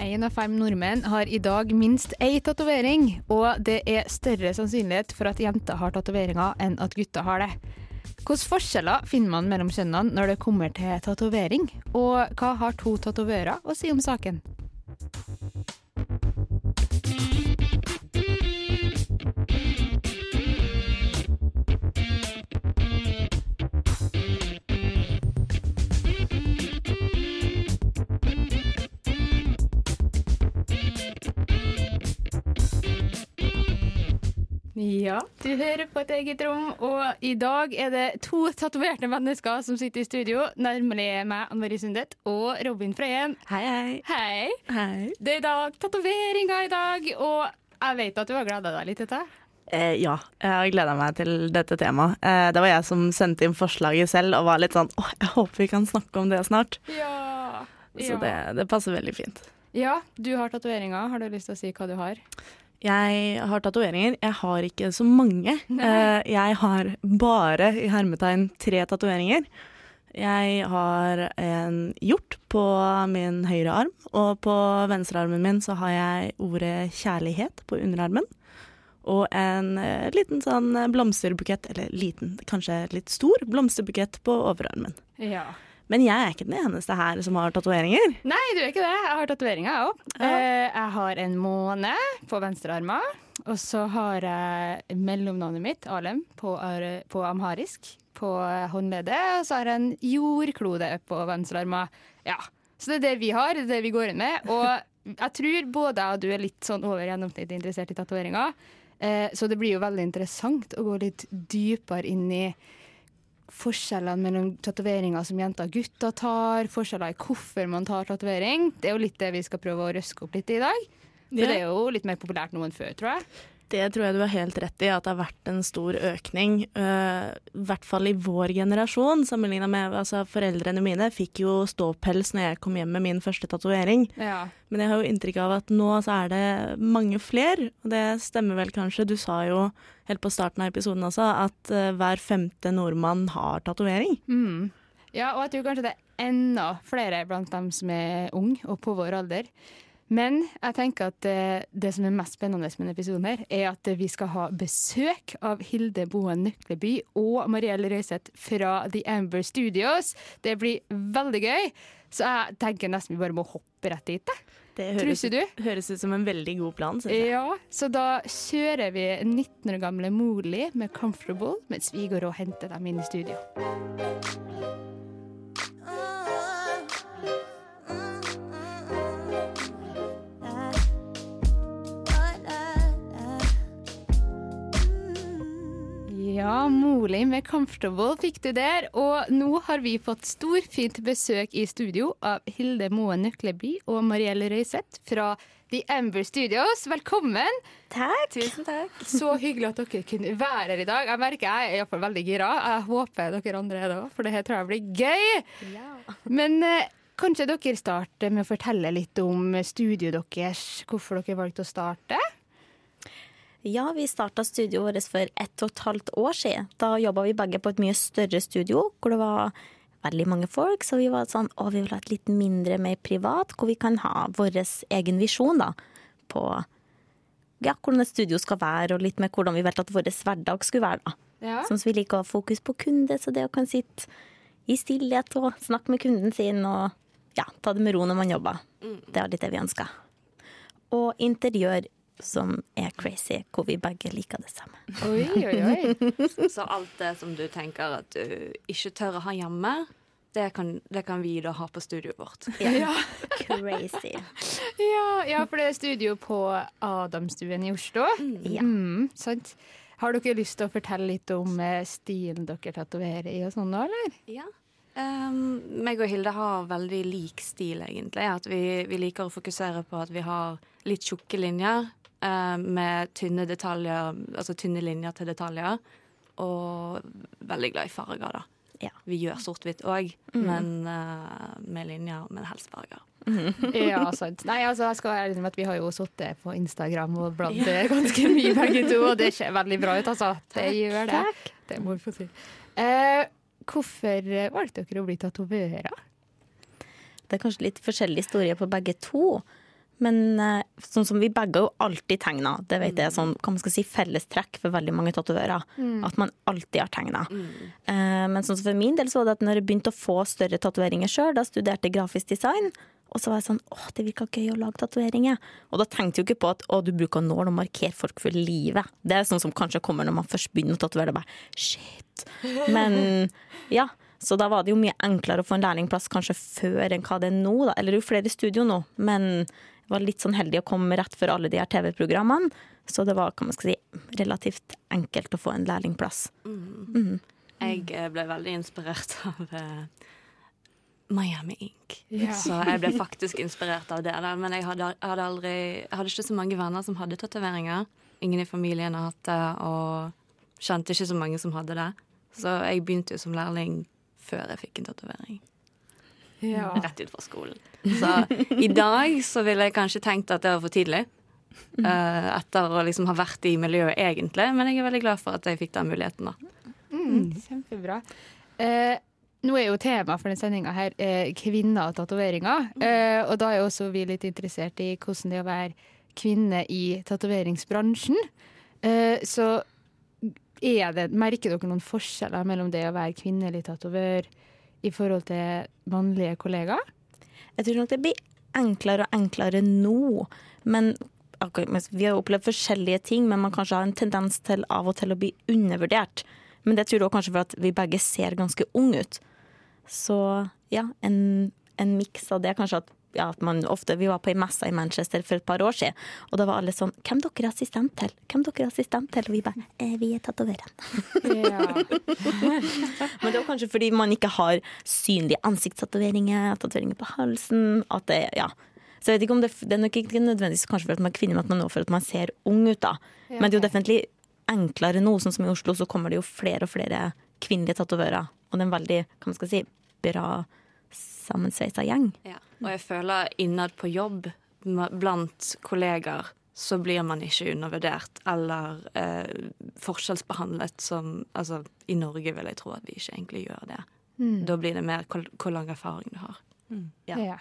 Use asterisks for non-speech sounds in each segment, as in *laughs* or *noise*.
Én av fem nordmenn har i dag minst én tatovering, og det er større sannsynlighet for at jenter har tatoveringer enn at gutter har det. Hvilke forskjeller finner man mellom kjønnene når det kommer til tatovering, og hva har to tatovører å si om saken? Ja, du hører på et eget rom, og i dag er det to tatoverte mennesker som sitter i studio, nærmere meg, Anne Marie Sundet, og Robin Frøyen. Hei, hei. Hei! Hei. Det er i dag tatoveringer i dag, og jeg vet at du har gleda deg litt til dette. Eh, ja, jeg har gleda meg til dette temaet. Eh, det var jeg som sendte inn forslaget selv og var litt sånn åh, jeg håper vi kan snakke om det snart. Ja. Så det, det passer veldig fint. ja, du har tatoveringer. Har du lyst til å si hva du har? Jeg har tatoveringer. Jeg har ikke så mange. Eh, jeg har bare i hermetegn tre tatoveringer. Jeg har en hjort på min høyre arm, og på venstrearmen min så har jeg ordet 'kjærlighet' på underarmen. Og en eh, liten sånn blomsterbukett, eller liten, kanskje litt stor blomsterbukett på overarmen. Ja. Men jeg er ikke den eneste her som har tatoveringer. Nei, du er ikke det. Jeg har tatoveringer, jeg òg. Ja. Jeg har en måne på venstrearmen. Og så har jeg mellomnavnet mitt, Alem, på, på amharisk på håndleddet. Og så har jeg en jordklode på venstrearmen. Ja. Så det er det vi har, det er det vi går inn med. Og jeg tror både jeg og du er litt sånn over gjennomsnittet interessert i tatoveringer. Eh, så det blir jo veldig interessant å gå litt dypere inn i forskjellene mellom tatoveringer som jenter og gutter tar, forskjeller i hvorfor man tar tatovering. Det er jo litt det vi skal prøve å røske opp litt i dag. For Ja. det er jo litt mer populært nå enn før, tror jeg. Det tror jeg du har helt rett i, at det har vært en stor økning. Uh, I hvert fall i vår generasjon, sammenligna med altså, foreldrene mine. Fikk jo ståpels når jeg kom hjem med min første tatovering. Ja. Men jeg har jo inntrykk av at nå så er det mange fler, og det stemmer vel kanskje. Du sa jo helt på starten av episoden også at uh, hver femte nordmann har tatovering. Mm. ja, og jeg tror kanskje det er enda flere blant dem som er unge og på vår alder. Men jeg tenker at det, det som er mest spennende med denne episoden, her, er at vi skal ha besøk av Hilde Boen Nøkleby og Marielle Røiseth fra The Amber Studios. Det blir veldig gøy, så jeg tenker nesten vi bare må hoppe rett dit. Det høres, du? høres ut som en veldig god plan. synes jeg. Ja, så da kjører vi 19 år gamle Moli med 'Comfortable', mens vi går og henter dem inn i studio. Ja, Moli med 'Comfortable' fikk du der. Og nå har vi fått storfint besøk i studio av Hilde Moen Nøkleby og Marielle Røiseth fra The Amber Studios. Velkommen! Takk. Tusen takk. Så hyggelig at dere kunne være her i dag. Jeg merker jeg er i hvert fall veldig gira. Jeg håper dere andre er det òg, for det her tror jeg blir gøy. Ja. Men eh, kanskje dere starter med å fortelle litt om studioet deres. Hvorfor dere valgte å starte? Ja, vi starta studioet vårt for ett og et halvt år siden. Da jobba vi begge på et mye større studio, hvor det var veldig mange folk. Så vi var sånn å, vi vil ha et litt mindre, mer privat, hvor vi kan ha vår egen visjon da, på ja, hvordan et studio skal være, og litt med hvordan vi ville at vår hverdag skulle være. da. Ja. Sånn som vi liker å ha fokus på kunde, så det å kan sitte i stillhet og snakke med kunden sin og ja, ta det med ro når man jobber. Det er litt det vi ønsker. Og interiør som er crazy, hvor vi begge liker det samme. Oi, oi, oi. *laughs* Så alt det som du tenker at du ikke tør å ha hjemme, det kan, det kan vi da ha på studioet vårt. Ja. Crazy. Ja, ja, for det er studio på Adamstuen i Oslo. Ja. Mm, sant. Har dere lyst til å fortelle litt om eh, stilen dere tatoverer i og sånn nå, eller? Ja. Um, meg og Hilde har veldig lik stil, egentlig. At vi, vi liker å fokusere på at vi har litt tjukke linjer med tynne detaljer, altså tynne linjer til detaljer. Og veldig glad i farger, da. Ja. Vi gjør sort-hvitt òg, men uh, med linjer, men helst farger. Ja, sant. Nei, altså, jeg skal være ærlig med at vi har jo sittet på Instagram og bladd *laughs* ganske mye begge to, og det ser veldig bra ut, altså. Det gjør det. Det må vi få si. Eh, hvorfor valgte dere å bli tatoverer? Det er kanskje litt forskjellig historie på begge to. Men eh, sånn som vi begge jo alltid tegner, Det vet jeg er sånn, hva man skal si, fellestrekk for veldig mange tatovører. At man alltid har tegna. Eh, men sånn som for min del så var det at når jeg begynte å få større tatoveringer sjøl, da studerte jeg grafisk design. Og så var jeg sånn åh, det virka gøy å lage tatoveringer. Og da tenkte jeg jo ikke på at å, du bruker nål og markere folk for livet. Det er sånn som kanskje kommer når man først begynner å tatovere. Er bare shit. Men *laughs* ja. Så da var det jo mye enklere å få en lærlingplass kanskje før enn hva det er nå. Da. Eller det er jo flere studio nå, men var litt sånn heldig å komme rett før alle de her TV-programmene. Så det var kan man skal si, relativt enkelt å få en lærlingplass. Jeg eh, ble veldig inspirert *laughs* av eh, Miami Ink. Yeah. *laughs* Så jeg ble faktisk inspirert av det. Der. Men jeg hadde, hadde aldri, jeg hadde ikke så mange venner som hadde tatoveringer. Ingen i familien har hatt det, og kjente ikke så mange som hadde det. Så jeg begynte jo som lærling før jeg fikk en tatovering. Ja. *laughs* Rett ut fra skolen. Så i dag så ville jeg kanskje tenkt at det var for tidlig. Uh, etter å liksom ha vært i miljøet egentlig. Men jeg er veldig glad for at jeg fikk den muligheten, da. Mm, kjempebra. Uh, nå er jo temaet for denne sendinga her eh, kvinner og tatoveringer. Eh, og da er også vi litt interessert i hvordan det er å være kvinne i tatoveringsbransjen. Eh, så er det, merker dere noen forskjeller mellom det å være kvinnelig tatovør i forhold til mannlige kollegaer? Jeg tror nok det blir enklere og enklere nå. Men Vi har opplevd forskjellige ting, men man kanskje har en tendens til av og til å bli undervurdert. Men det tror jeg kanskje for at vi begge ser ganske unge ut. Så ja, en, en miks av det kanskje at, ja, at man ofte Vi var på ei messe i Manchester for et par år siden, og da var alle sånn Hvem dere er assistent til? Hvem dere er assistent til? Og vi bare eh, Vi er tatovereren. Ja. *laughs* Men det var kanskje fordi man ikke har synlige ansiktstatoveringer, tatoveringer på halsen. At det, ja. Så jeg vet ikke om det, det er nok ikke nødvendigvis kanskje for at man er kvinne, men at man for at man ser ung ut. da. Men det er jo definitivt enklere nå, sånn som i Oslo, så kommer det jo flere og flere kvinnelige tatovører. Og det er en veldig hva man skal si, bra sammensveisa gjeng. Ja. Og jeg føler innad på jobb blant kollegaer så blir man ikke undervurdert eller eh, forskjellsbehandlet som Altså, i Norge vil jeg tro at vi ikke egentlig gjør det. Da blir det mer hvor, hvor lang erfaring du har. Ja. Ja.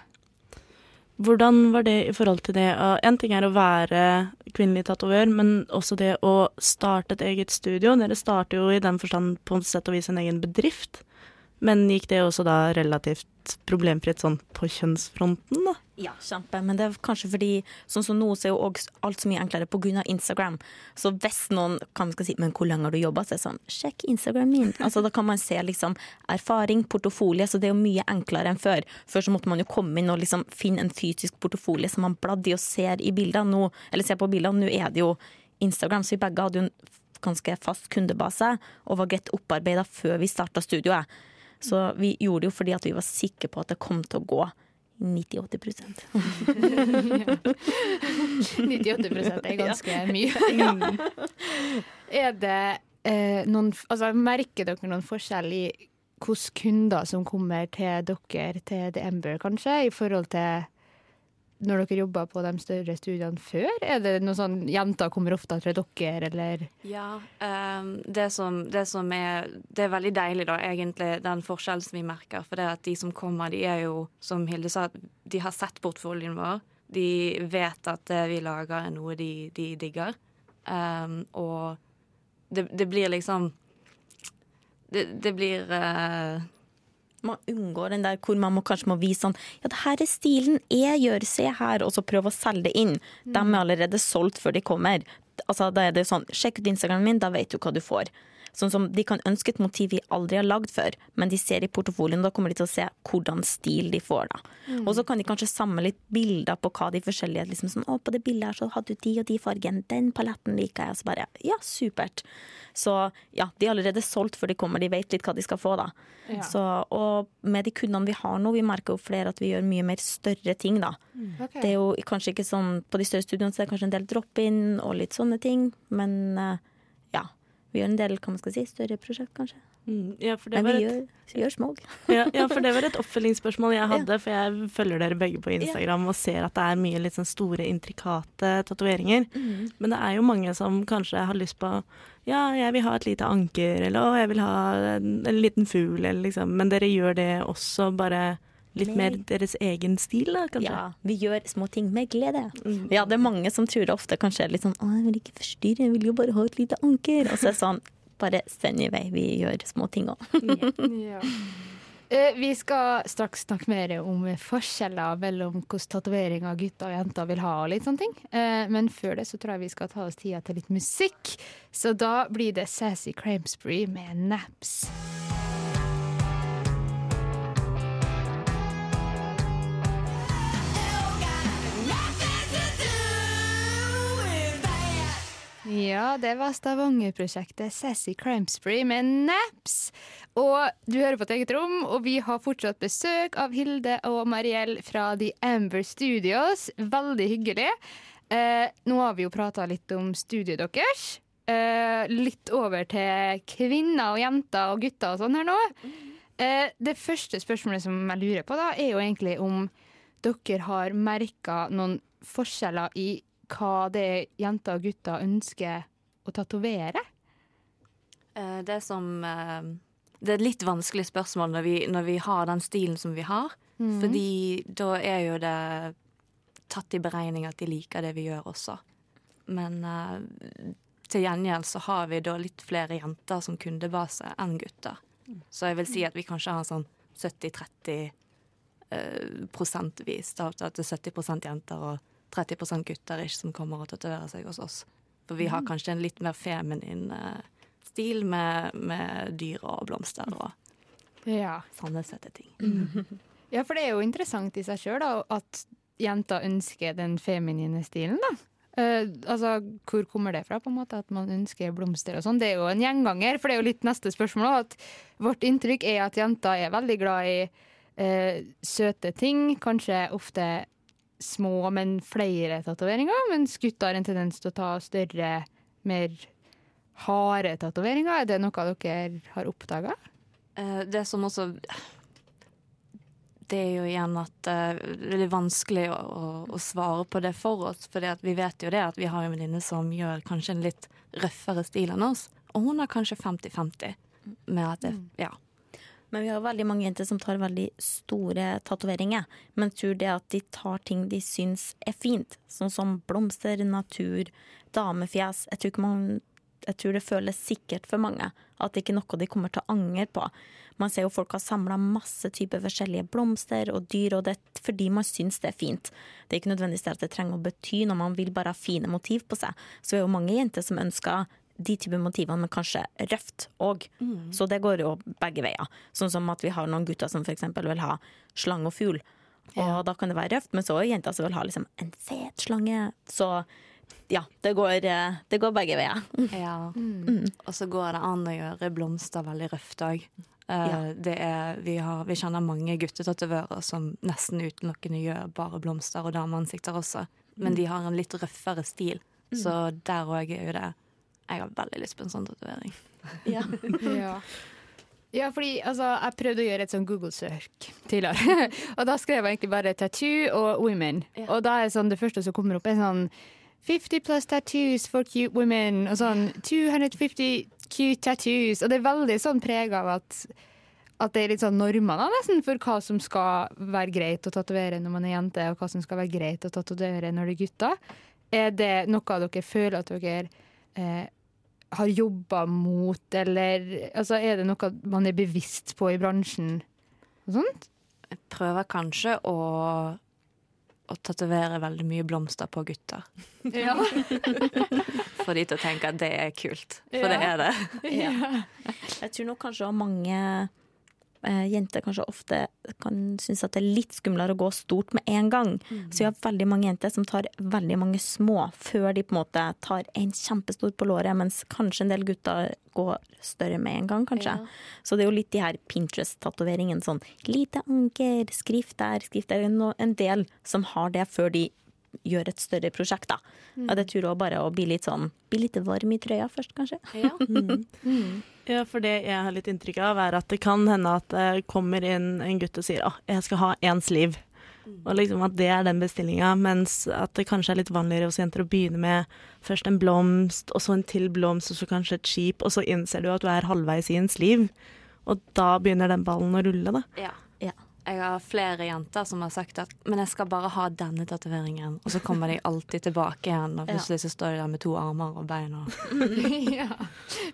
Hvordan var det i forhold til det? En ting er å være kvinnelig tatovør, men også det å starte et eget studio. Dere starter jo i den forstand på en sett og vis en egen bedrift. Men gikk det også da relativt problemfritt sånn på kjønnsfronten, da? Ja, kjempe. Men det er kanskje fordi sånn som nå så er jo alt så mye enklere pga. Instagram. Så hvis noen kan skal si, men hvor lenge har du jobba, så er det sånn sjekk Instagram min. *laughs* Altså Da kan man se liksom erfaring, portofolie. Så det er jo mye enklere enn før. Før så måtte man jo komme inn og liksom finne en fysisk portofolie som man bladde i og ser i bildene. Nå, eller ser på bildene. Nå er det jo Instagram, så vi begge hadde jo en ganske fast kundebase og var greit opparbeida før vi starta studioet. Så vi gjorde det jo fordi at vi var sikre på at det kom til å gå 90-80 98% er *laughs* ganske mye. *laughs* Er det eh, noen Altså, merker dere noen forskjell i hvilke kunder som kommer til dere, til The Ember, kanskje, i forhold til når dere jobba på de større studiene før? Er det noe sånn jenter kommer ofte til dere, eller Ja, um, det, som, det som er Det er veldig deilig, da, egentlig, den forskjellen som vi merker. For det at de som kommer, de er jo, som Hilde sa, de har sett portfolien vår. De vet at det vi lager, er noe de, de digger. Um, og det, det blir liksom Det, det blir eh, man unngår den der hvor man må, kanskje må vise sånn Ja, det her er stilen jeg gjør, se her, og så prøve å selge det inn. De er allerede solgt før de kommer. Altså, da er det sånn, Sjekk ut Instagramen min, da vet du hva du får. Sånn som De kan ønske et motiv vi aldri har lagd før, men de ser i portefolien, da kommer de til å se hvordan stil de får. da. Og så kan de kanskje samle litt bilder på hva de forskjellige liksom sånn, å, På det bildet her så hadde du de og de fargen, den paletten liker jeg. Så bare ja, supert. Så ja, de er allerede solgt før de kommer, de vet litt hva de skal få, da. Ja. Så, og med de kundene vi har nå, vi merker jo flere at vi gjør mye mer større ting, da. Ok. Det er jo kanskje ikke sånn På de større studioene så er det kanskje en del drop-in og litt sånne ting, men ja. Vi gjør en del hva man skal si, større prosjekt, kanskje. Mm, ja, Men var vi et gjør, vi gjør små. *laughs* ja, ja, for det var et oppfølgingsspørsmål jeg *laughs* hadde, for jeg følger dere begge på Instagram og ser at det er mye litt sånn store, intrikate tatoveringer. Men det er jo mange som kanskje har lyst på ja, jeg vil ha et lite anker, eller å, jeg vil ha en, en liten fugl, eller liksom. Men dere gjør det også bare litt mer deres egen stil, da, kanskje? Ja, vi gjør små ting med glede. Mm. Ja, det er mange som tror det ofte kanskje er litt sånn Å, jeg vil ikke forstyrre, jeg vil jo bare ha et lite anker. Og så er det sånn Bare send i vei, vi gjør små ting òg. *laughs* Ja. Eh, Vi skal straks snakke mer om forskjeller mellom hvordan tatoveringer gutter og jenter vil ha. og litt sånne ting. Eh, Men før det så tror jeg vi skal ta oss tida til litt musikk. Så da blir det Sassy Cramsbury med Naps. Ja, det var Stavanger-prosjektet Sassy Crimespree med Naps. Og du hører på et eget rom, og vi har fortsatt besøk av Hilde og Mariell fra The Amber Studios. Veldig hyggelig. Eh, nå har vi jo prata litt om studiet deres. Eh, litt over til kvinner og jenter og gutter og sånn her nå. Eh, det første spørsmålet som jeg lurer på, da, er jo egentlig om dere har merka noen forskjeller i hva det er jenter og gutter ønsker å tatovere? Eh, Det som eh, Det er et litt vanskelig spørsmål når vi, når vi har den stilen som vi har. Fordi da er jo det tatt i beregning at de liker det vi gjør også. Men eh, til gjengjeld så har vi da litt flere jenter som kundebase enn gutter. Så jeg vil si at vi kanskje har sånn 70-30 eh, prosentvis. Da, at det er 70% jenter og 30 gutter ikke som kommer og tatoverer seg hos oss. For vi har kanskje en litt mer feminin eh, stil med, med dyr og blomster og Ja. sånne søte ting. *laughs* ja, for det er jo interessant i seg sjøl at jenter ønsker den feminine stilen, da. Uh, altså, Hvor kommer det fra, på en måte, at man ønsker blomster og sånn? Det er jo en gjenganger, for det er jo litt neste spørsmål. At vårt inntrykk er at jenter er veldig glad i uh, søte ting. Kanskje ofte små, men flere tatoveringer. Mens gutter har en tendens til å ta større, mer harde tatoveringer. Er det noe dere har oppdaga? Eh, det som også Det er jo igjen at eh, det er vanskelig å, å, å svare på det for oss. For vi vet jo det at vi har en venninne som gjør kanskje en litt røffere stil enn oss. Og hun har kanskje 50-50 med at det Ja. Men vi har veldig mange jenter som tar veldig store tatoveringer. Men tror det at de tar ting de syns er fint. Sånn som blomster, natur, damefjes. Jeg tror, man, jeg tror det føles sikkert for mange. At det ikke er noe de kommer til å angre på. Man ser jo folk har samla masse typer forskjellige blomster og dyr, og det er fordi man syns det er fint. Det er ikke nødvendigvis det at det trenger å bety når man vil bare ha fine motiv på seg. Så det er jo mange jenter som ønsker de typer motivene, men kanskje røft òg. Så det går jo begge veier. Sånn som at vi har noen gutter som f.eks. vil ha slange og fugl. Og da kan det være røft, men så er jenter som vil ha liksom en fet slange. Så ja, det går, eh, det går begge veier. *laughs* ja. Og så går det an å gjøre blomster veldig røft òg. Ja. Er, vi, har, vi kjenner mange guttetatovører som nesten utelukkende gjør bare blomster og dameansikter også. Men de har en litt røffere stil, så der òg er jo det Jeg har veldig lyst på en sånn tatovering. *laughs* Ja. Ja. Ja, fordi altså, jeg prøvde å gjøre et sånn Google-søk tidligere. *laughs* og da skrev jeg egentlig bare 'tattoo' og 'women'. Og da er sånn, det første som kommer opp, er sånn 50 plus tattoos for cute women. Og sånn 250 cute tattoos. Og det er veldig sånn preg av at, at det er litt sånn normer da, nesten for hva som skal være greit å tatovere når man er jente, og hva som skal være greit å tatovere når det er gutter. Er det noe dere føler at dere eh, har jobba mot, eller altså, er det noe man er bevisst på i bransjen? Og sånt? Jeg prøver kanskje å å tatovere veldig mye blomster på gutter. Ja. *laughs* For de til å tenke at det er kult, for det er det. Ja. Jeg tror nok kanskje mange jenter kanskje ofte kan synes at det er litt skumlere å gå stort med en gang. Så vi har veldig mange jenter som tar veldig mange små før de på en måte tar en kjempestor på låret, mens kanskje en del gutter går større med en gang, kanskje. Så det er jo litt de her Pinterest-tatoveringene, sånn lite anker, skrift der, skrift der. En del som har det før de gjør et større prosjekt, da. Ja, det tror jeg bare å bli litt sånn Bli litt varm i trøya først, kanskje. Ja, *laughs* for det jeg har litt inntrykk av, er at det kan hende at det kommer inn en gutt og sier at jeg skal ha én sliv. Og liksom at det er den bestillinga, mens at det kanskje er litt vanligere hos jenter å begynne med først en blomst, og så en til blomst, og så kanskje et skip, og så innser du at du er halvveis i en sliv. Og da begynner den ballen å rulle, da. Ja. Jeg har flere jenter som har sagt at Men jeg skal bare ha denne tatoveringen. Og så kommer de alltid tilbake igjen, og plutselig så står de der med to armer og bein. Og *laughs* ja.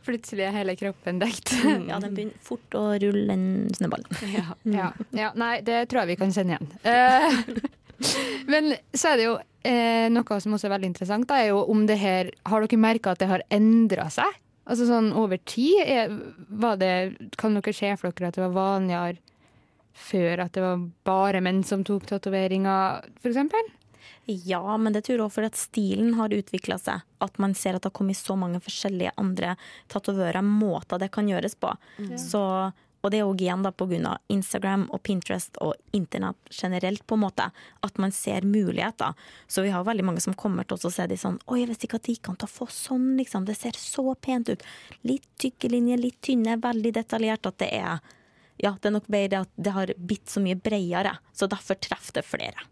Plutselig er hele kroppen dekt. Ja, den begynner fort å rulle en snøball. ja. Ja. ja. Nei, det tror jeg vi kan kjenne igjen. Eh, *laughs* men så er det jo eh, noe som også er veldig interessant, da, er jo om det her Har dere merka at det har endra seg? Altså sånn over tid? Er, var det, kan dere se for dere at det var vanligere før at det var bare menn som tok tatoveringer, f.eks.? Ja, men det tror jeg også fordi at stilen har utvikla seg. At man ser at det har kommet så mange forskjellige andre tatovører, måter det kan gjøres på. Så, og det er òg igjen da av Instagram og Pinterest og internett generelt, på en måte. At man ser muligheter. Så vi har veldig mange som kommer til oss og sier de sånn Oi, jeg visste ikke at det gikk an å få sånn, liksom. Det ser så pent ut. Litt tykke linjer, litt tynne, veldig detaljert. At det er Ja, det er nok bare det at det har blitt så mye bredere. Så derfor treffer det flere.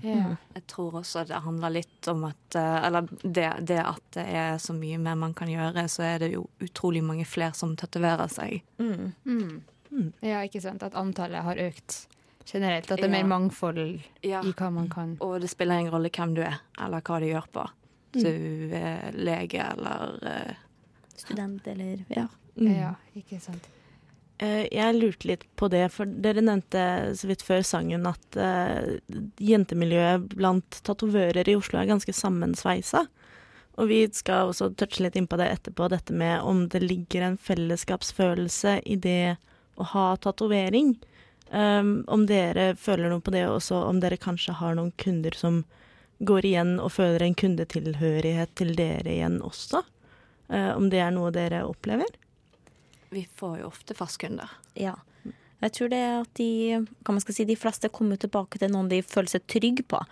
Ja. Jeg tror også det handler litt om at eh, Eller det, det at det er så mye mer man kan gjøre, så er det jo utrolig mange flere som tatoverer seg. Mm. ja, ikke sant. At antallet har økt generelt. At det er Ja. mer mangfold Ja. i hva man kan. Og det spiller ingen rolle hvem du er, eller hva du gjør på. Du er lege eller eh, Student eller Ja. Ja, ikke sant. Eh, Jeg lurte litt på det, for dere nevnte så vidt før sangen at uh, jentemiljøet blant tatovører i Oslo er ganske sammensveisa. Og vi skal også touche litt inn på det etterpå, dette med om det ligger en fellesskapsfølelse i det å ha tatovering. Um, om dere føler noe på det, også om dere kanskje har noen kunder som går igjen og føler en kundetilhørighet til dere igjen også. Uh, om det er noe dere opplever. Vi får jo ofte fastkunder. Ja. Jeg tror det er at de, si, de fleste kommer tilbake til noen de føler seg trygge på.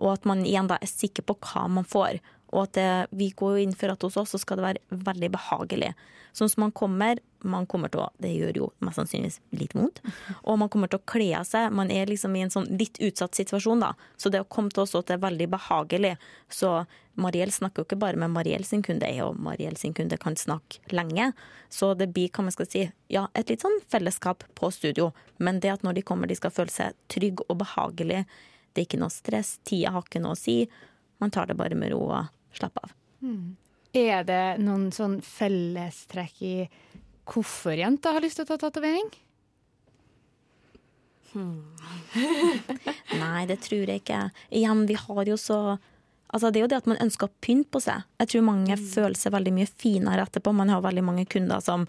Og at man igjen da er sikker på hva man får. Og at det, vi går inn for at hos oss så skal det være veldig behagelig. Sånn som man kommer, man kommer til å Det gjør jo mest sannsynligvis litt vondt. *laughs* Og man kommer til å kle av seg. Man er liksom i en sånn litt utsatt situasjon, da. Så det å komme til oss at det er veldig behagelig. Så Mariell snakker jo ikke bare med Mariell sin kunde, og Mariell sin kunde kan snakke lenge. Så det blir hva man skal si, ja, et litt sånn fellesskap på studio. Men det at når de kommer, de skal føle seg trygg og behagelig. Det er ikke noe stress, tida har ikke noe å si. Man tar det bare med ro og slapper av. Er det noen sånn fellestrekk i hvorfor jenter har lyst til å ta tatovering? *laughs* Nei, det tror jeg ikke. Igjen, vi har jo så Altså, det er jo det at man ønsker å pynte på seg. Jeg tror mange føler seg veldig mye finere etterpå. Man har veldig mange kunder som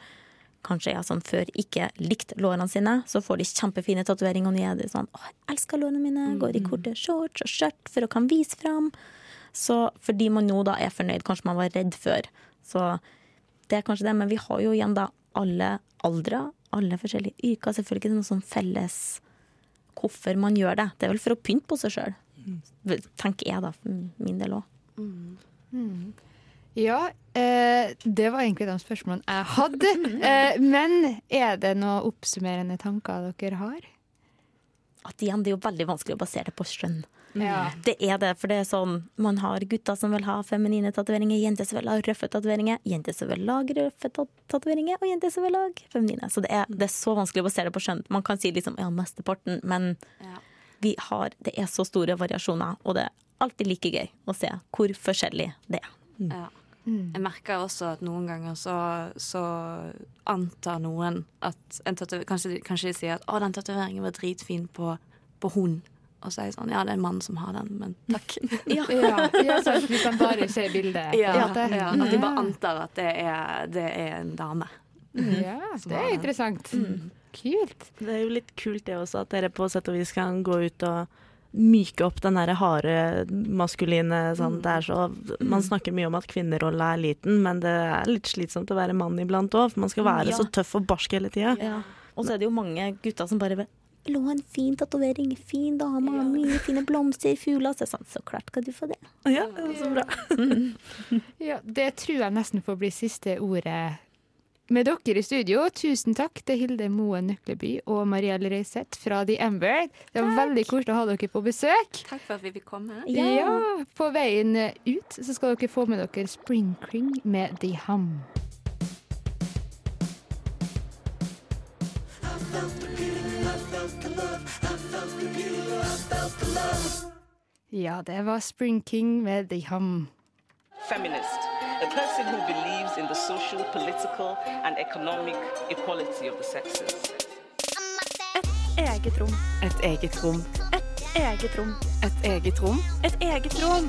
kanskje er sånn før ikke likte lårene sine. Så får de kjempefine tatoveringer, og nå er det sånn Å, jeg elsker lårene mine. Går i korte shorts og skjørt for å kan vise fram. Så fordi man nå da er fornøyd, kanskje man var redd før. Så det er kanskje det. Men vi har jo igjen da alle aldre, alle forskjellige yrker. Selvfølgelig ikke noe sånn felles hvorfor man gjør det. Det er vel for å pynte på seg sjøl. Tenker jeg, da. For min del òg. Ja, eh, det var egentlig de spørsmålene jeg hadde. *laughs* Eh, men er det noen oppsummerende tanker dere har? At igjen, det er jo veldig vanskelig å basere det på skjønn. Ja. Det er det, for det er sånn Man har gutter som vil ha feminine tatoveringer, jenter som vil ha røffe tatoveringer, jenter som vil lage røffe tat- tatoveringer, og jenter som vil lage feminine. Så det er, det er så vanskelig å basere det på skjønn. Man kan si liksom ja, mesteparten, men vi har, det er så store variasjoner, og det er alltid like gøy å se hvor forskjellig det er. Ja. Jeg merker også at noen ganger så, så antar noen at en tatover, kanskje, kanskje de sier at 'Å, den tatoveringen var dritfin på, på hun'. Og så er jeg sånn Ja, det er en mann som har den, men takk. *laughs* Ja. Ja, ja sant, hvis de bare ser bildet. Ja, ja, at de bare antar at det er, det er en dame. Ja, det er interessant. Kult. Det er jo litt kult det også, at dere på sett og vis kan gå ut og myke opp den derre harde maskuline sånn. Det er så, man snakker mye om at kvinnerolla er liten, men det er litt slitsomt å være mann iblant òg. For man skal være Ja. så tøff og barsk hele tida. Ja. Og så er det jo mange gutter som bare vil ha en fin tatovering, fin dame, mye fine blomster, fugler. Så, sånn, så klart skal du få det. Ja, så bra. Ja, det tror jeg nesten får bli siste ordet med dere i studio. Tusen takk til Hilde Moen Nøkleby og Marielle Reiseth fra The Ember. Det var veldig koselig å ha dere på besøk. Takk for at vi fikk komme. Ja. På veien ut så skal dere få med dere Sprinkling med The Hum. Ja, det var Spring King med The Hum. feminist, a person who believes in the social, political, and economic equality of the sexes. Eget rom. Et eget rom. Et Eget rom. Et eget rom. Et eget rom.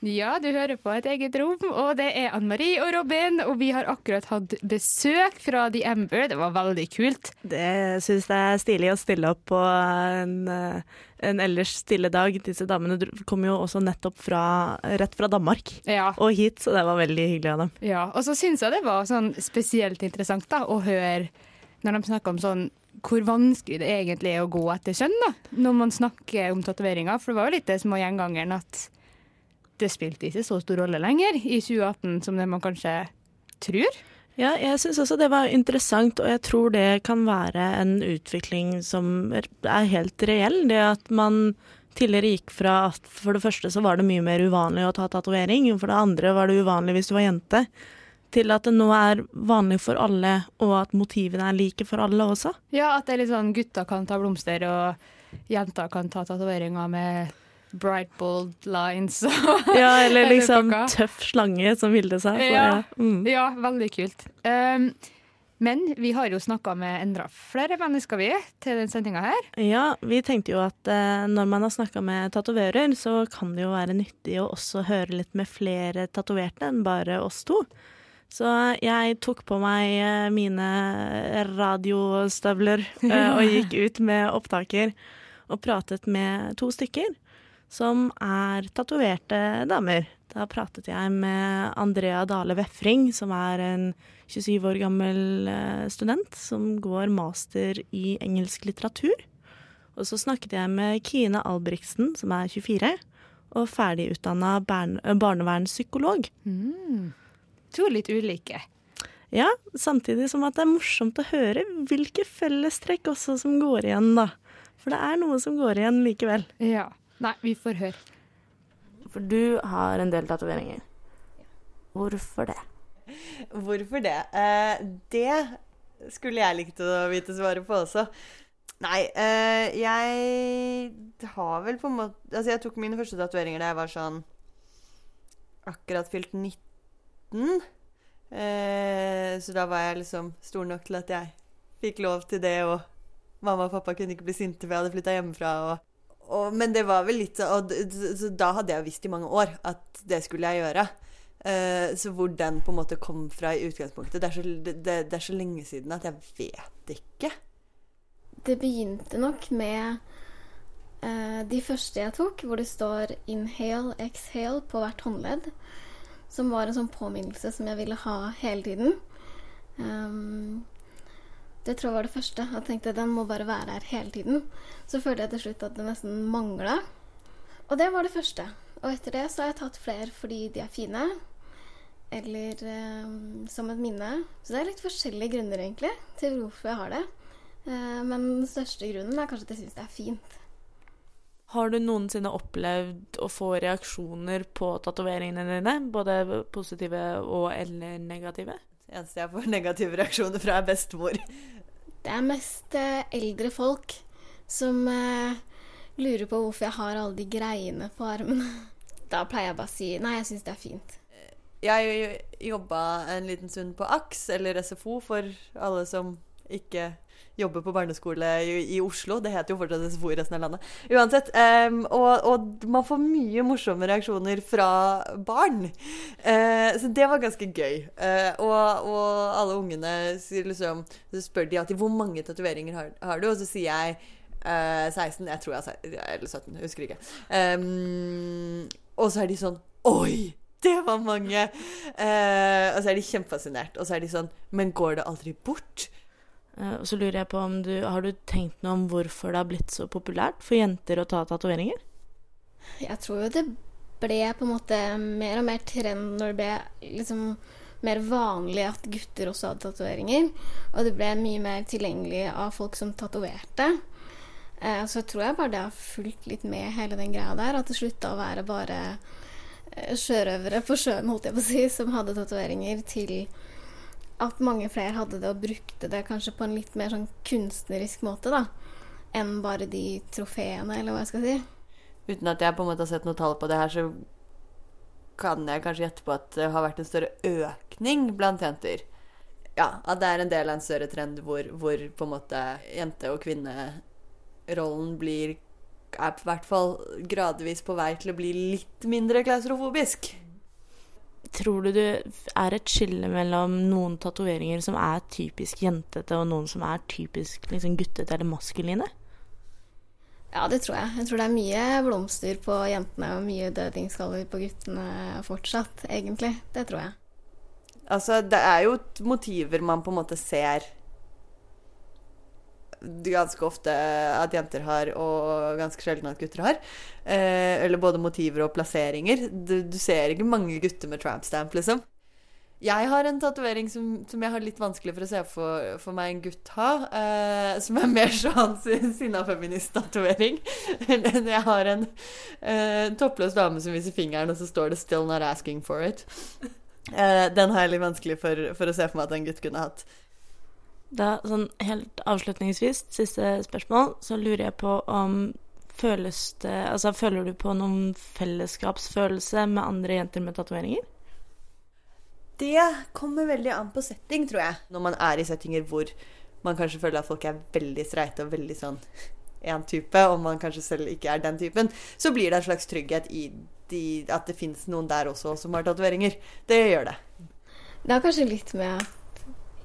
Ja, du hører på et eget rom, og det er Ann Marie og Robin. Og vi har akkurat hatt besøk fra The Ember. Det var veldig kult. Det syns jeg er stilig å stille opp på en, en ellers stille dag. Disse damene kom jo også nettopp fra, rett fra Danmark Ja. og hit, så det var veldig hyggelig av dem. ja. Og så syns jeg det var sånn spesielt interessant da, å høre når de snakker om sånn hvor vanskelig det egentlig er å gå etter kjønn da, når man snakker om tatoveringer. For det var jo litt det som var gjengangeren, at det spilte ikke så stor rolle lenger i 2018 som det man kanskje tror. Ja, jeg syns også det var interessant, og jeg tror det kan være en utvikling som er helt reell. Det at man tidligere gikk fra at for det første så var det mye mer uvanlig å ta tatovering, for det andre var det uvanlig hvis du var jente, til at det nå er vanlig for alle, og at motivene er like for alle også. Ja, at det er litt sånn gutta kan ta blomster, og jenter kan ta tatoveringer med bright bold lines. Ja, eller *laughs* liksom tøff slange, som Vilde sa. Så, Ja. ja. Mm. Ja, veldig kult. Um, men vi har jo snakka med enda flere mennesker vi til den sendinga her. Ja, vi tenkte jo at uh, når man har snakka med tatovører, så kan det jo være nyttig å også høre litt med flere tatoverte enn bare oss to. Så jeg tok på meg eh, mine radiostøvler eh, og *laughs* gikk ut med opptaker og pratet med to stykker som er tatoverte damer. Da pratet jeg med Andrea Dale Vefring, som er en 27 år gammel eh, student som går master i engelsk litteratur. Og så snakket jeg med Kine Albrigtsen, som er 24, og ferdigutdanna barnevernspsykolog. Mm. To litt ulike. Ja, samtidig som at det er morsomt å høre hvilke fellestrekk også som går igjen, da. For det er noe som går igjen likevel. Ja. Nei, vi får høre. For du har en del tatoveringer. Hvorfor det? Hvorfor det? Eh, det skulle jeg likt å vite svaret på også. Nei, eh, jeg har vel på en måte Altså, jeg tok mine første tatoveringer da jeg var sånn akkurat fylt 19. Eh, så da var jeg liksom stor nok til at jeg fikk lov til det, og mamma og pappa kunne ikke bli sinte for jeg hadde flytta hjemmefra. Og, og, men det var vel litt og, da hadde jeg visst i mange år at det skulle jeg gjøre. Uh, så hvor den på en måte kom fra i utgangspunktet, det er, så, det, det er så lenge siden at jeg vet ikke. Det begynte nok med uh, de første jeg tok, hvor det står 'inhale, exhale' på hvert håndledd. Som var en sånn påminnelse som jeg ville ha hele tiden. Ehm, det tror jeg var det første. Jeg tenkte den må bare være her hele tiden. Så følte jeg til slutt at det nesten mangla. Og det var det første. Og etter det så har jeg tatt flere fordi de er fine. Eller eh, som et minne. Så det er litt forskjellige grunner egentlig til hvorfor jeg har det. Eh, Men den største grunnen er kanskje at jeg syns det er fint. Har du noensinne opplevd å få reaksjoner på tatoveringene dine? Både positive og eller negative? Eneste jeg får negative reaksjoner fra, er bestemor. Det er mest eh, eldre folk som eh, lurer på hvorfor jeg har alle de greiene på armen. *laughs* Da pleier jeg bare å si nei, jeg syns det er fint. Jeg jobba en liten stund på AKS, eller SFO, for alle som ikke jobber på barneskole i, i Oslo. Det heter jo fortsatt SFO i resten av landet. Uansett. Um, og, og man får mye morsomme reaksjoner fra barn. Uh, så det var ganske gøy. Uh, og, og alle ungene liksom Så spør de alltid hvor mange tatoveringer har, har du, og så sier jeg uh, 16. Jeg tror jeg har eller 17. Jeg husker ikke. Um, og så er de sånn Oi! Det var mange! Uh, og så er de kjempefascinert. Og så er de sånn Men går det aldri bort? Eh, Og så lurer jeg på om du Har du tenkt noe om hvorfor det har blitt så populært for jenter å ta tatoveringer? Jeg tror jo det ble på en måte mer og mer trend når det ble liksom mer vanlig at gutter også hadde tatoveringer. Og det ble mye mer tilgjengelig av folk som tatoverte. Eh, så tror jeg bare det har fulgt litt med hele den greia der. At det slutta å være bare eh, sjørøvere på sjøen, holdt jeg på å si, som hadde tatoveringer, til at mange flere hadde det og brukte det kanskje på en litt mer sånn kunstnerisk måte, da. Enn bare de trofeene, eller hva jeg skal si. Uten at jeg på en måte har sett noe tall på det her, så kan jeg kanskje gjette på at det har vært en større økning blant jenter. Ja, at det er en del av en større trend hvor, hvor på en måte jente- og kvinnerollen blir er i hvert fall gradvis på vei til å bli litt mindre klaustrofobisk. Tror du det er et skille mellom noen tatoveringer som er typisk jentete, og noen som er typisk liksom, guttete eller maskuline? Ja, det tror jeg. Jeg tror det er mye blomster på jentene og mye dødingskaller på guttene fortsatt, egentlig. Det tror jeg. Altså, det er jo motiver man på en måte ser ganske ofte at jenter har, og ganske sjelden at gutter har. Eh, eller både motiver og plasseringer. Du, du ser ikke mange gutter med tramp stamp, liksom. Jeg har en tatovering som, som jeg har litt vanskelig for å se for, for meg en gutt ha. Eh, som er mer *laughs* sånn sin- sinna feminist-tatovering. Jeg har en eh, toppløs dame som viser fingeren, og så står det 'Still not asking for it'. Eh, den har jeg litt vanskelig for, for å se for meg at en gutt kunne hatt. Da, sånn helt avslutningsvis, siste spørsmål, så lurer jeg på om føles det Altså, føler du på noen fellesskapsfølelse med andre jenter med tatoveringer? Det kommer veldig an på setting, tror jeg. Når man er i settinger hvor man kanskje føler at folk er veldig streite og veldig sånn én type, og man kanskje selv ikke er den typen, så blir det en slags trygghet i de, at det fins noen der også som har tatoveringer. Det gjør det. Det har kanskje litt med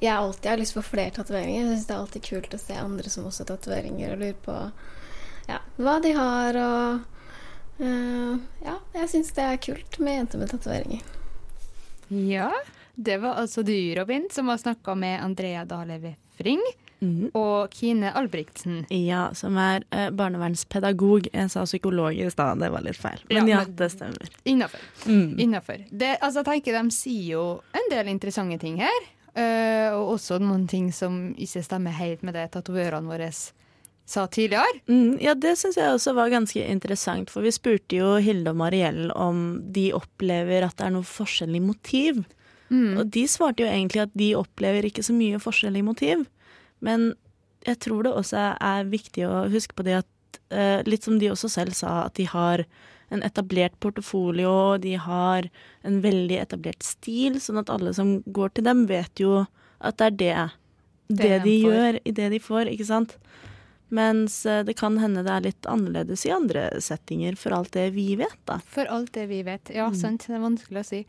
jeg alltid har lyst på flere tatoveringer. Jeg syns det er alltid kult å se andre som også har tatoveringer, og lurer på ja, hva de har, og uh, Ja, jeg syns det er kult med jenter med tatoveringer. Ja, det var altså du, Robin, som har snakka med Andrea Dale Vefring og Kine Albrigtsen. Ja, som er uh, barnevernspedagog. Jeg sa psykolog i stad, det var litt feil. Men ja, Ja, men- det stemmer. Innafor. Mm. Altså, jeg tenker De sier jo en del interessante ting her, og også noen ting som ikke stemmer helt med det tatovørene våre sa tidligere. Mm, ja, det syns jeg også var ganske interessant, for vi spurte jo Hilde og Mariell om de opplever at det er noe forskjellig motiv. Mm. Og de svarte jo egentlig at de opplever ikke så mye forskjellig motiv. Men jeg tror det også er viktig å huske på det at eh, litt som de også selv sa, at de har en etablert portefolio, de har en veldig etablert stil, sånn at alle som går til dem, vet jo at det er det, det, Det de de gjør i det de får, ikke sant? Mens eh, det kan hende det er litt annerledes i andre settinger, for alt det vi vet, da. For alt det vi vet. Ja, Mm. sant. Det er vanskelig å si.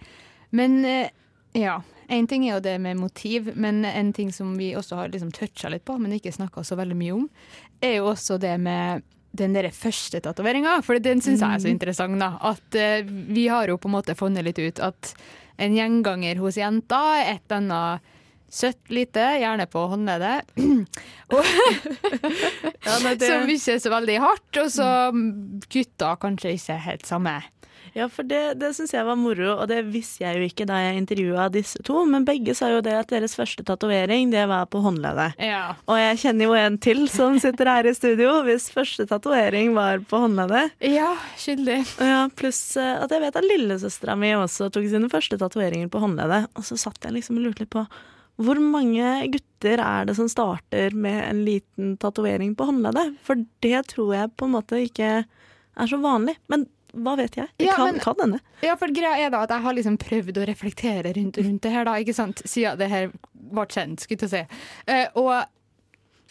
Men eh, ja. En ting er jo det med motiv, men en ting som vi også har liksom toucha litt på, men ikke snakka så veldig mye om, er jo også det med den der første tatoveringa. For den syns jeg er så Mm. interessant, da. At eh, vi har jo på en måte funnet litt ut at en gjenganger hos jenta er et eller annet søtt lite, gjerne på håndleddet. *clears throat* og det- *laughs* Som ikke er så veldig hardt, og så gutta kanskje ikke helt samme. Ja, for det, det syns jeg var moro, og det visste jeg jo ikke da jeg intervjua disse to, men begge sa jo det at deres første tatovering, det var på håndleddet. Ja. Og jeg kjenner jo en til som sitter her i studio, hvis første tatovering var på håndleddet. Ja, skyldig. Ja, pluss eh, at jeg vet at lillesøstera mi også tok sine første tatoveringer på håndleddet. Og så satt jeg liksom og lurte litt på hvor mange gutter er det som starter med en liten tatovering på håndleddet? For det tror jeg på en måte ikke er så vanlig. Men hva vet jeg? Det Ja, kan, men- kan hende. Ja, for greia er da at jeg har liksom prøvd å reflektere rundt, rundt det her, da, ikke sant? Siden det her ble kjent, skulle jeg si. Uh, og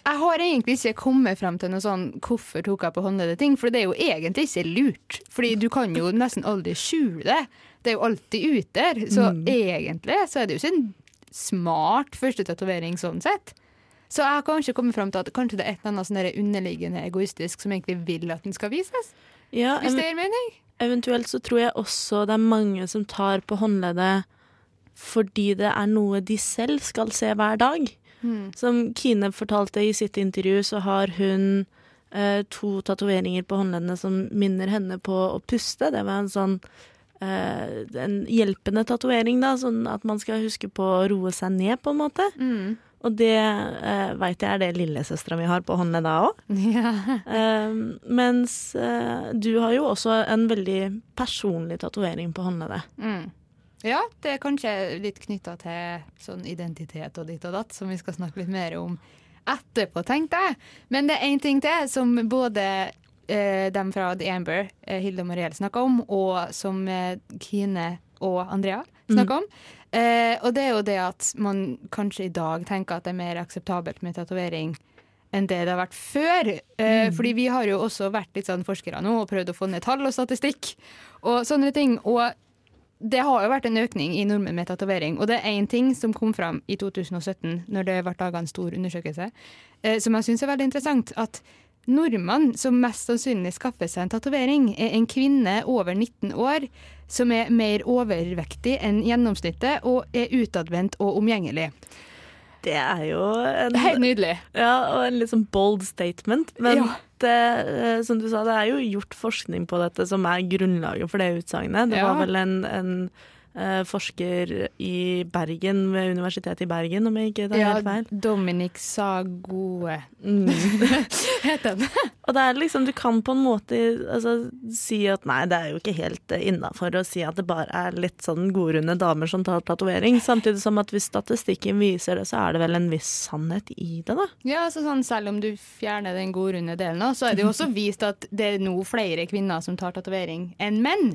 Jeg har egentlig ikke kommet frem til noe sånn hvorfor tok jeg på håndleddet ting, for det er jo egentlig ikke lurt. Fordi du kan jo nesten aldri skjule det. Det er jo alltid ute der. Så Mm. egentlig så er det jo ikke en smart første tatovering sånn sett. Så jeg har kanskje kommet frem til at kanskje det er et eller annet sånn underliggende egoistisk som egentlig vil at den skal vises. Ja, Hvis det gir mening. Eventuelt så tror jeg også det er mange som tar på håndleddet fordi det er noe de selv skal se hver dag. Mm. Som Kine fortalte i sitt intervju, så har hun eh, to tatoveringer på håndleddene som minner henne på å puste. Det var en sånn eh, en hjelpende tatovering, da, sånn at man skal huske på å roe seg ned, på en måte. Mm. Og det uh, veit jeg er det lillesøstera mi har på håndleddet *laughs* òg. Ja. Eh, mens eh, du har jo også en veldig personlig tatovering på håndleddet. Mm. Ja, det er kanskje litt knytta til sånn identitet og ditt og datt, som vi skal snakke litt mer om etterpå, tenkte jeg. Men det er én ting til som både eh, dem fra The Amber, eh, Hilde og Mariell, snakka om, og som eh, Kine og Andrea snakka om. Eh, og det er jo det at man kanskje i dag tenker at det er mer akseptabelt med tatovering enn det det har vært før. Eh, Fordi vi har jo også vært litt sånn forskere nå og prøvd å få ned tall og statistikk og sånne ting. Og det har jo vært en økning i nordmenn med tatovering. Og det er én ting som kom fram i 2017, når det ble laga en stor undersøkelse, eh, som jeg syns er veldig interessant. At nordmann som mest sannsynlig skaffer seg en tatovering, er en kvinne over 19 år som er mer overvektig enn gjennomsnittet og er utadvendt og omgjengelig. Det er jo en, Helt nydelig. ja, og en litt sånn bold statement. Men Ja. det, eh, som du sa, det er jo gjort forskning på dette som er grunnlaget for det utsagnet. Det Ja. var vel en, en forsker i Bergen, ved Universitetet i Bergen, om jeg ikke tar Ja, helt feil. Dominic Sagoe Mm. *laughs* heter den. Og det er liksom, du kan på en måte altså, si at nei, det er jo ikke helt innafor å si at det bare er litt sånn godrunde damer som tar tatovering. Samtidig som at hvis statistikken viser det, så er det vel en viss sannhet i det, da. Ja, altså sånn, Selv om du fjerner den godrunde delen, så er det jo også vist at det er nå flere kvinner som tar tatovering enn menn.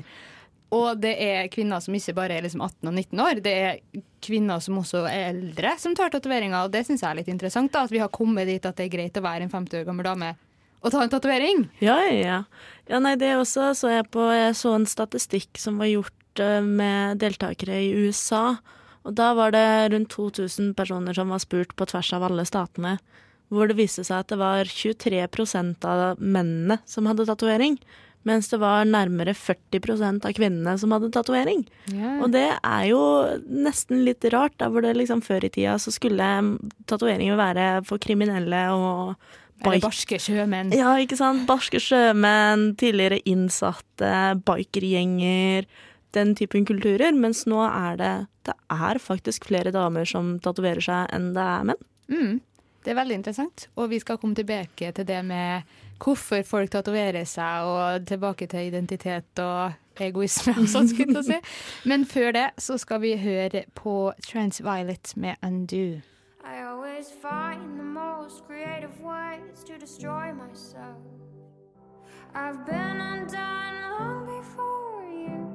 Og det er kvinner som ikke bare er liksom 18 og 19 år, det er kvinner som også er eldre som tar tatoveringer. Og det syns jeg er litt interessant, da, at vi har kommet dit at det er greit å være en 50 år gammel dame og ta en tatovering. Ja, ja, ja. Nei, det også så jeg på Jeg så en statistikk som var gjort eh, med deltakere i USA. Og da var det rundt 2000 personer som var spurt på tvers av alle statene. Hvor det viste seg at det var 23% av mennene som hadde tatovering. Mens det var nærmere 40% av kvinnene som hadde tatovering. Og det er jo nesten litt rart, da hvor det liksom før i tida så skulle tatoveringer være for kriminelle og Eller bike- barske sjømenn. ja, ikke sant. Barske sjømenn, tidligere innsatte, bikergjenger. Den typen kulturer. Mens nå er det Det er faktisk flere damer som tatoverer seg enn det er menn. Mm. Det er veldig interessant, og vi skal komme tilbake til det med hvorfor folk tatoverer seg, og tilbake til identitet og egoisme og sånn, skulle jeg si. *laughs* Men før det så skal vi høre på Transviolet med Undo. I always find the most creative ways to destroy myself. I've been undone long before you.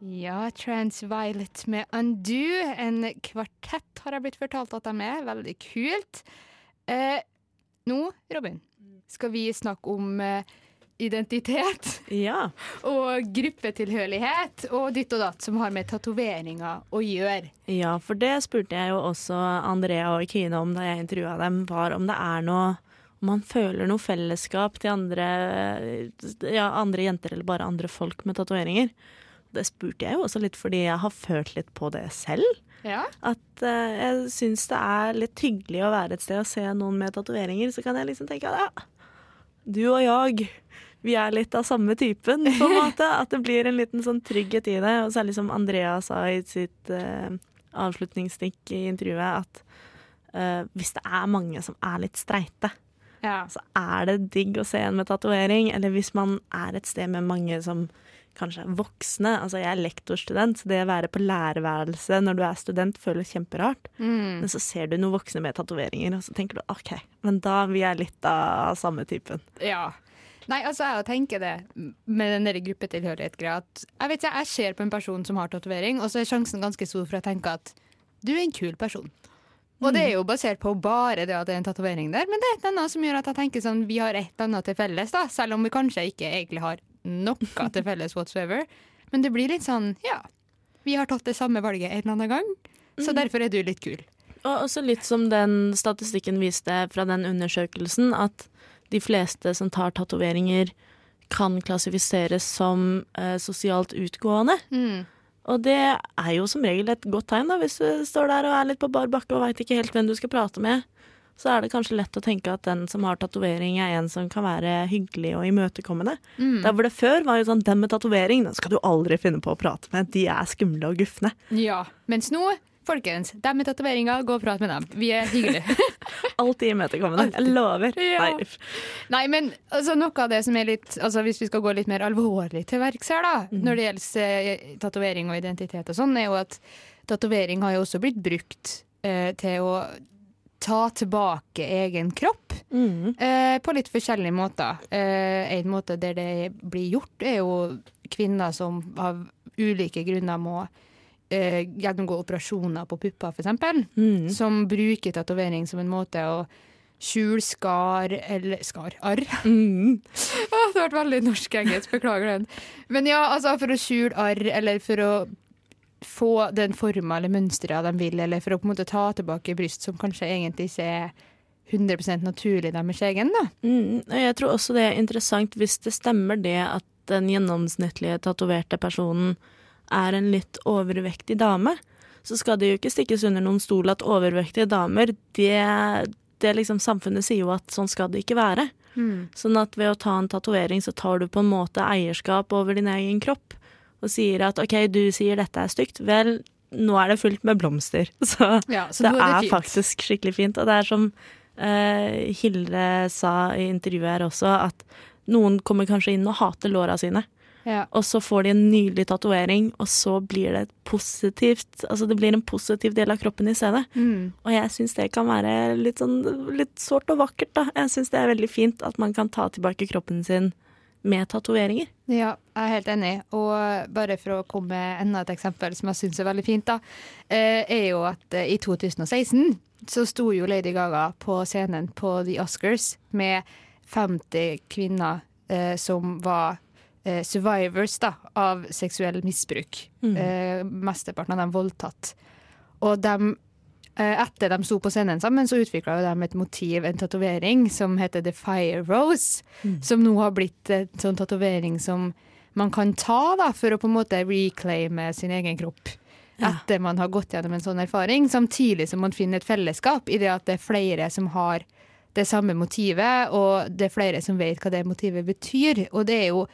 Ja, Transviolet med Undo. En kvartett har jeg blitt fortalt at de er. Veldig kult. Eh, nå, Robin, skal vi snakke om eh, identitet. Ja. *laughs* Og gruppetilhørighet og ditt og datt som har med tatoveringer å gjøre. Ja, for det spurte jeg jo også Andrea og Kine om da jeg intervjua dem, var om det er noe om man føler noe fellesskap til andre, ja, andre jenter eller bare andre folk med tatoveringer. Det spurte jeg jo også litt fordi jeg har følt litt på det selv. Ja. At uh, jeg syns det er litt hyggelig å være et sted og se noen med tatoveringer. Så kan jeg liksom tenke at ja, du og jeg, vi er litt av samme typen, på en *laughs* måte. At det blir en liten sånn trygghet i det. Og særlig som Andrea sa i sitt uh, avslutningsstikk i intervjuet, at uh, hvis det er mange som er litt streite, Ja. så er det digg å se en med tatovering. Eller hvis man er et sted med mange som kanskje er voksne. Altså jeg er lektorstudent, så det å være på lærerværelset når du er student føles kjemperart. Mm. Men så ser du noen voksne med tatoveringer, og så tenker du OK, men da vi er litt av samme typen. Ja. Nei, altså jeg tenker det med den der gruppetilhørighet-greia at jeg vet ikke, jeg ser på en person som har tatovering, og så er sjansen ganske stor for å tenke at du er en kul person. Og det er jo basert på bare det at det er en tatovering der, men det er et eller annet som gjør at jeg tenker sånn, vi har et eller annet til felles, da, selv om vi kanskje ikke egentlig har noe til felles whatsoever. Men det blir litt sånn, ja, vi har tatt det samme valget en eller annen gang, så derfor er du litt kul. Og også litt som den statistikken viste fra den undersøkelsen, at de fleste som tar tatoveringer, kan klassifiseres som eh, sosialt utgående. Mm. Og det er jo som regel et godt tegn, da, hvis du står der og er litt på bar bakke og veit ikke helt hvem du skal prate med. Så er det kanskje lett å tenke at den som har tatovering, er en som kan være hyggelig og imøtekommende. Mm. Der hvor det før var jo sånn den med tatovering, den skal du aldri finne på å prate med. De er skumle og gufne. Ja, mens nå, folkens, dem med tatoveringer, gå og prat med dem. Vi er hyggelige. *laughs* Alltid imøtekommende. Jeg lover. Ja. Nei. Nei, men altså, noe av det som er litt altså, Hvis vi skal gå litt mer alvorlig til verks her, da, mm. når det gjelder eh, tatovering og identitet og sånn, er jo at tatovering har jo også blitt brukt eh, til å ta tilbake egen kropp. mm. Eh, på litt forskjellige måter. Eh, en måte der det blir gjort, er jo kvinner som av ulike grunner må eh, gjennomgå operasjoner på pupper, f.eks. Mm. Som bruker tatovering som en måte å skjule skar eller skar, arr. Mm. *laughs* Åh, det ble veldig norsk-engelsk, beklager den. Men ja, altså for å skjule arr, eller for å få den forma eller mønsteret de vil, eller for å på en måte ta tilbake bryst som kanskje egentlig ikke er 100% naturlig deres egen, da. Mm, jeg tror også det er interessant hvis det stemmer det at den gjennomsnittlige tatoverte personen er en litt overvektig dame. Så skal det jo ikke stikkes under noen stol at overvektige damer, det, det liksom Samfunnet sier jo at sånn skal det ikke være. Sånn at ved å ta en tatovering, så tar du på en måte eierskap over din egen kropp. Og sier at OK, du sier dette er stygt. Vel, nå er det fullt med blomster. *laughs* Så, Ja, så det er fint. faktisk skikkelig fint. Og det er som uh, Hilde sa i intervjuet her også, at noen kommer kanskje inn og hater låra sine. Ja. Og så får de en nydelig tatovering, og så blir det positivt Altså det blir en positiv del av kroppen i stedet. Mm. Og jeg syns det kan være litt sånn litt sårt og vakkert, da. Jeg syns det er veldig fint at man kan ta tilbake kroppen sin med tatoveringer. Ja, jeg er helt enig. Og bare for å komme med enda et eksempel som jeg syns er veldig fint, da, eh, er jo at eh, i 2016 så sto jo Lady Gaga på scenen på The Oscars med 50 kvinner eh, som var eh, survivors da, av seksuell misbruk. Mm. Eh, mesteparten av dem voldtatt. Og eh, etter de sto på scenen sammen, så utvikla de et motiv, en tatovering, som heter The Fire Rose. Som nå har blitt en sånn tatovering som man kan ta da, for å på en måte reclaime sin egen kropp. Etter man har gått gjennom en sånn erfaring, samtidig som man finner et fellesskap i det at det er flere som har det samme motivet, og det er flere som vet hva det motivet betyr. Og det er jo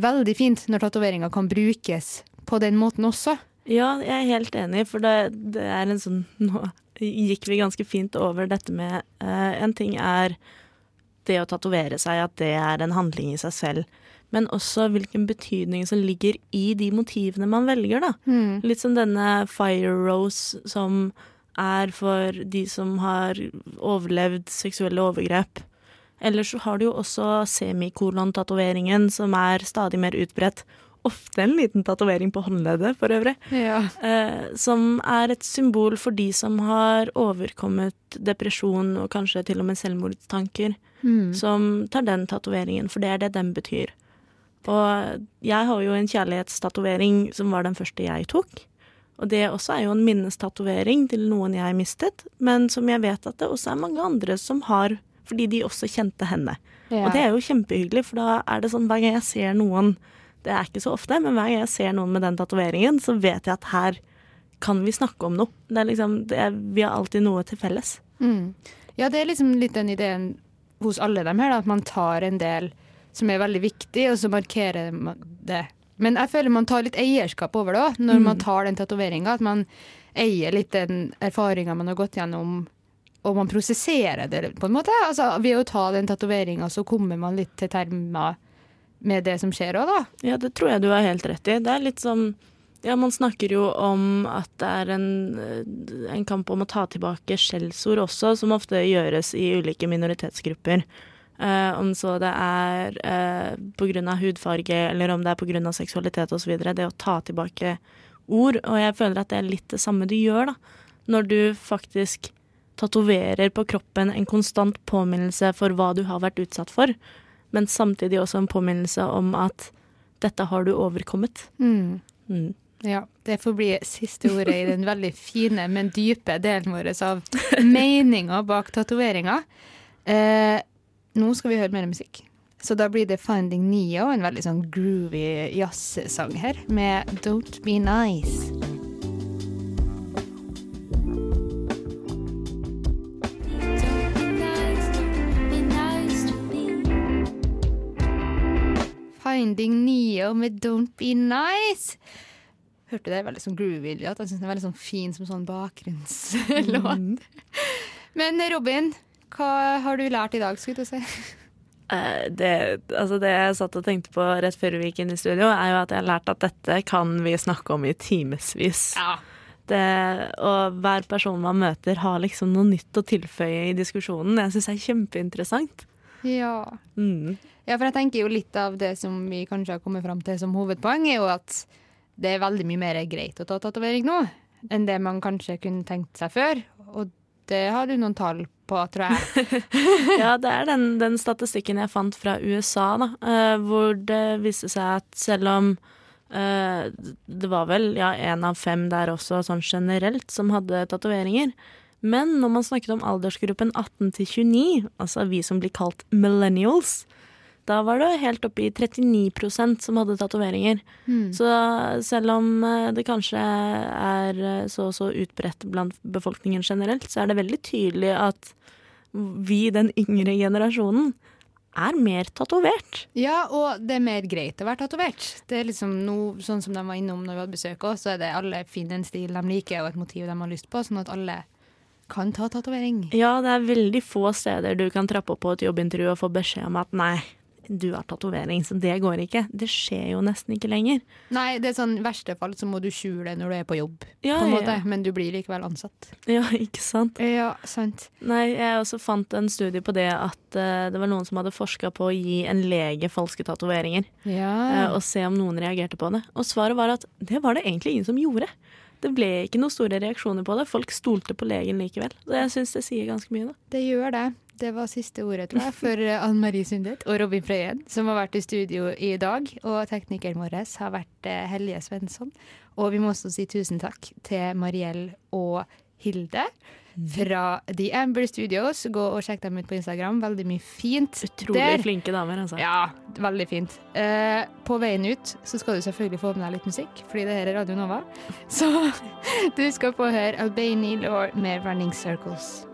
veldig fint når tatoveringer kan brukes på den måten også. Ja, jeg er helt enig, for det, det er en sånn *laughs* Nå gikk vi ganske fint over dette med eh, En ting er det å tatovere seg, at det er en handling i seg selv. Men også hvilken betydning som ligger i de motivene man velger, da. Mm. Litt som denne Fire Rose, som er for de som har overlevd seksuelle overgrep. Ellers så har du jo også semikolon-tatoveringen, som er stadig mer utbredt. Ofte en liten tatovering på håndleddet, for øvrig. Ja. Eh, som er et symbol for de som har overkommet depresjon og kanskje til og med selvmordstanker. Mm. Som tar den tatoveringen, for det er det den betyr. Og jeg har jo en kjærlighetstatovering som var den første jeg tok. Og det også er jo en minnestatovering til noen jeg mistet, men som jeg vet at det også er mange andre som har, fordi de også kjente henne. Ja. Og det er jo kjempehyggelig, for da er det sånn hver gang jeg ser noen Det er ikke så ofte, men hver gang jeg ser noen med den tatoveringen, så vet jeg at her kan vi snakke om noe. Det er liksom, det er, vi har alltid noe til felles. Mm. Ja, det er liksom litt den ideen hos alle dem her, da, at man tar en del som er veldig viktig, og så markerer man det. Men jeg føler man tar litt eierskap over det òg, når Mm. man tar den tatoveringa. At man eier litt den erfaringa man har gått gjennom, og man prosesserer det på en måte. Altså, ved å ta den tatoveringa, så kommer man litt til termer med det som skjer òg, da. Ja, det tror jeg du har helt rett i. Det er litt som Ja, man snakker jo om at det er en, en kamp om å ta tilbake skjellsord også, som ofte gjøres i ulike minoritetsgrupper. Eh, om så det er eh, av hudfarge, eller om det er av seksualitet osv. Det å ta tilbake ord. Og jeg føler at det er litt det samme du gjør, da. Når du faktisk tatoverer på kroppen en konstant påminnelse for hva du har vært utsatt for, men samtidig også en påminnelse om at dette har du overkommet. Mm. Mm. Ja, det får bli siste ordet i den veldig *laughs* fine, men dype delen vår av meninga bak tatoveringa. Eh, nå skal vi høre mer musikk. Så da blir det 'Finding Neo', en veldig sånn groovy jazzsang her, med 'Don't Be Nice'. Finding Neo med Don't Be Nice. Hørte det veldig sånn groovy. At jeg synes den er veldig sånn fin som sånn bakgrunnslåt. *laughs* Men Robin, hva har du lært i dag, skulle du si? Eh, Det, altså det jeg satt og tenkte på rett før vi gikk inn i studio, er jo at jeg har lært at dette kan vi snakke om i timevis. Det, og hver person man møter, har liksom noe nytt å tilføye i diskusjonen. Jeg syns det er kjempeinteressant. Ja. Mm. ja, for jeg tenker jo litt av det som vi kanskje har kommet fram til som hovedpoeng, er jo at det er veldig mye mer greit å ta tatovering nå enn det man kanskje kunne tenkt seg før. Og det har du noen tall på, tror jeg. *laughs* ja, det er den, den statistikken jeg fant fra USA, da, eh, hvor det viste seg at selv om eh, det var vel ja, én av fem der også, sånn generelt, som hadde tatoveringer. Men når man snakket om aldersgruppen 18 til 29, altså vi som blir kalt millennials, da var det helt oppe i 39% som hadde tatoveringer. Mm. Så selv om eh, det kanskje er eh, så og så utbredt blant befolkningen generelt, så er det veldig tydelig at vi, den yngre generasjonen, er mer tatovert. Ja, og det er mer greit å være tatovert. Det er liksom noe, sånn som de var innom når vi hadde besøk òg, så er det alle finner en stil de liker og et motiv de har lyst på, sånn at alle kan ta tatovering. Ja, det er veldig få steder du kan trappe opp på et jobbintervju og få beskjed om at nei, du har tatovering, så det går ikke. Det skjer jo nesten ikke lenger. Nei, det er sånn verste fall så må du skjule det når du er på jobb, Ja, på en måte. ja. Men du blir likevel ansatt. Ja, *laughs* ikke sant? Ja, sant. Nei, jeg også fant en studie på det at uh, det var noen som hadde forska på å gi en lege falske tatoveringer. Ja. Uh, og se om noen reagerte på det. Og svaret var at det var det egentlig ingen som gjorde. Det ble ikke noen store reaksjoner på det. Folk stolte på legen likevel. Så jeg syns det sier ganske mye, da. Det gjør det. Det var siste ordet, tror jeg, for eh, Anne Marie Sundet og Robin Frøyen, som har vært i studio i dag. Og teknikeren vår har vært eh, Helje Svensson. Og vi må også si tusen takk til Mariell og Hilde fra The Amber Studios. Gå og sjekk dem ut på Instagram. Veldig mye fint Utrolig der. flinke damer, altså. Ja, veldig fint. Eh, på veien ut så skal du selvfølgelig få med deg litt musikk, fordi det her er Radio Nova. Så *laughs* du skal få høre Albany Law med 'Running Circles'.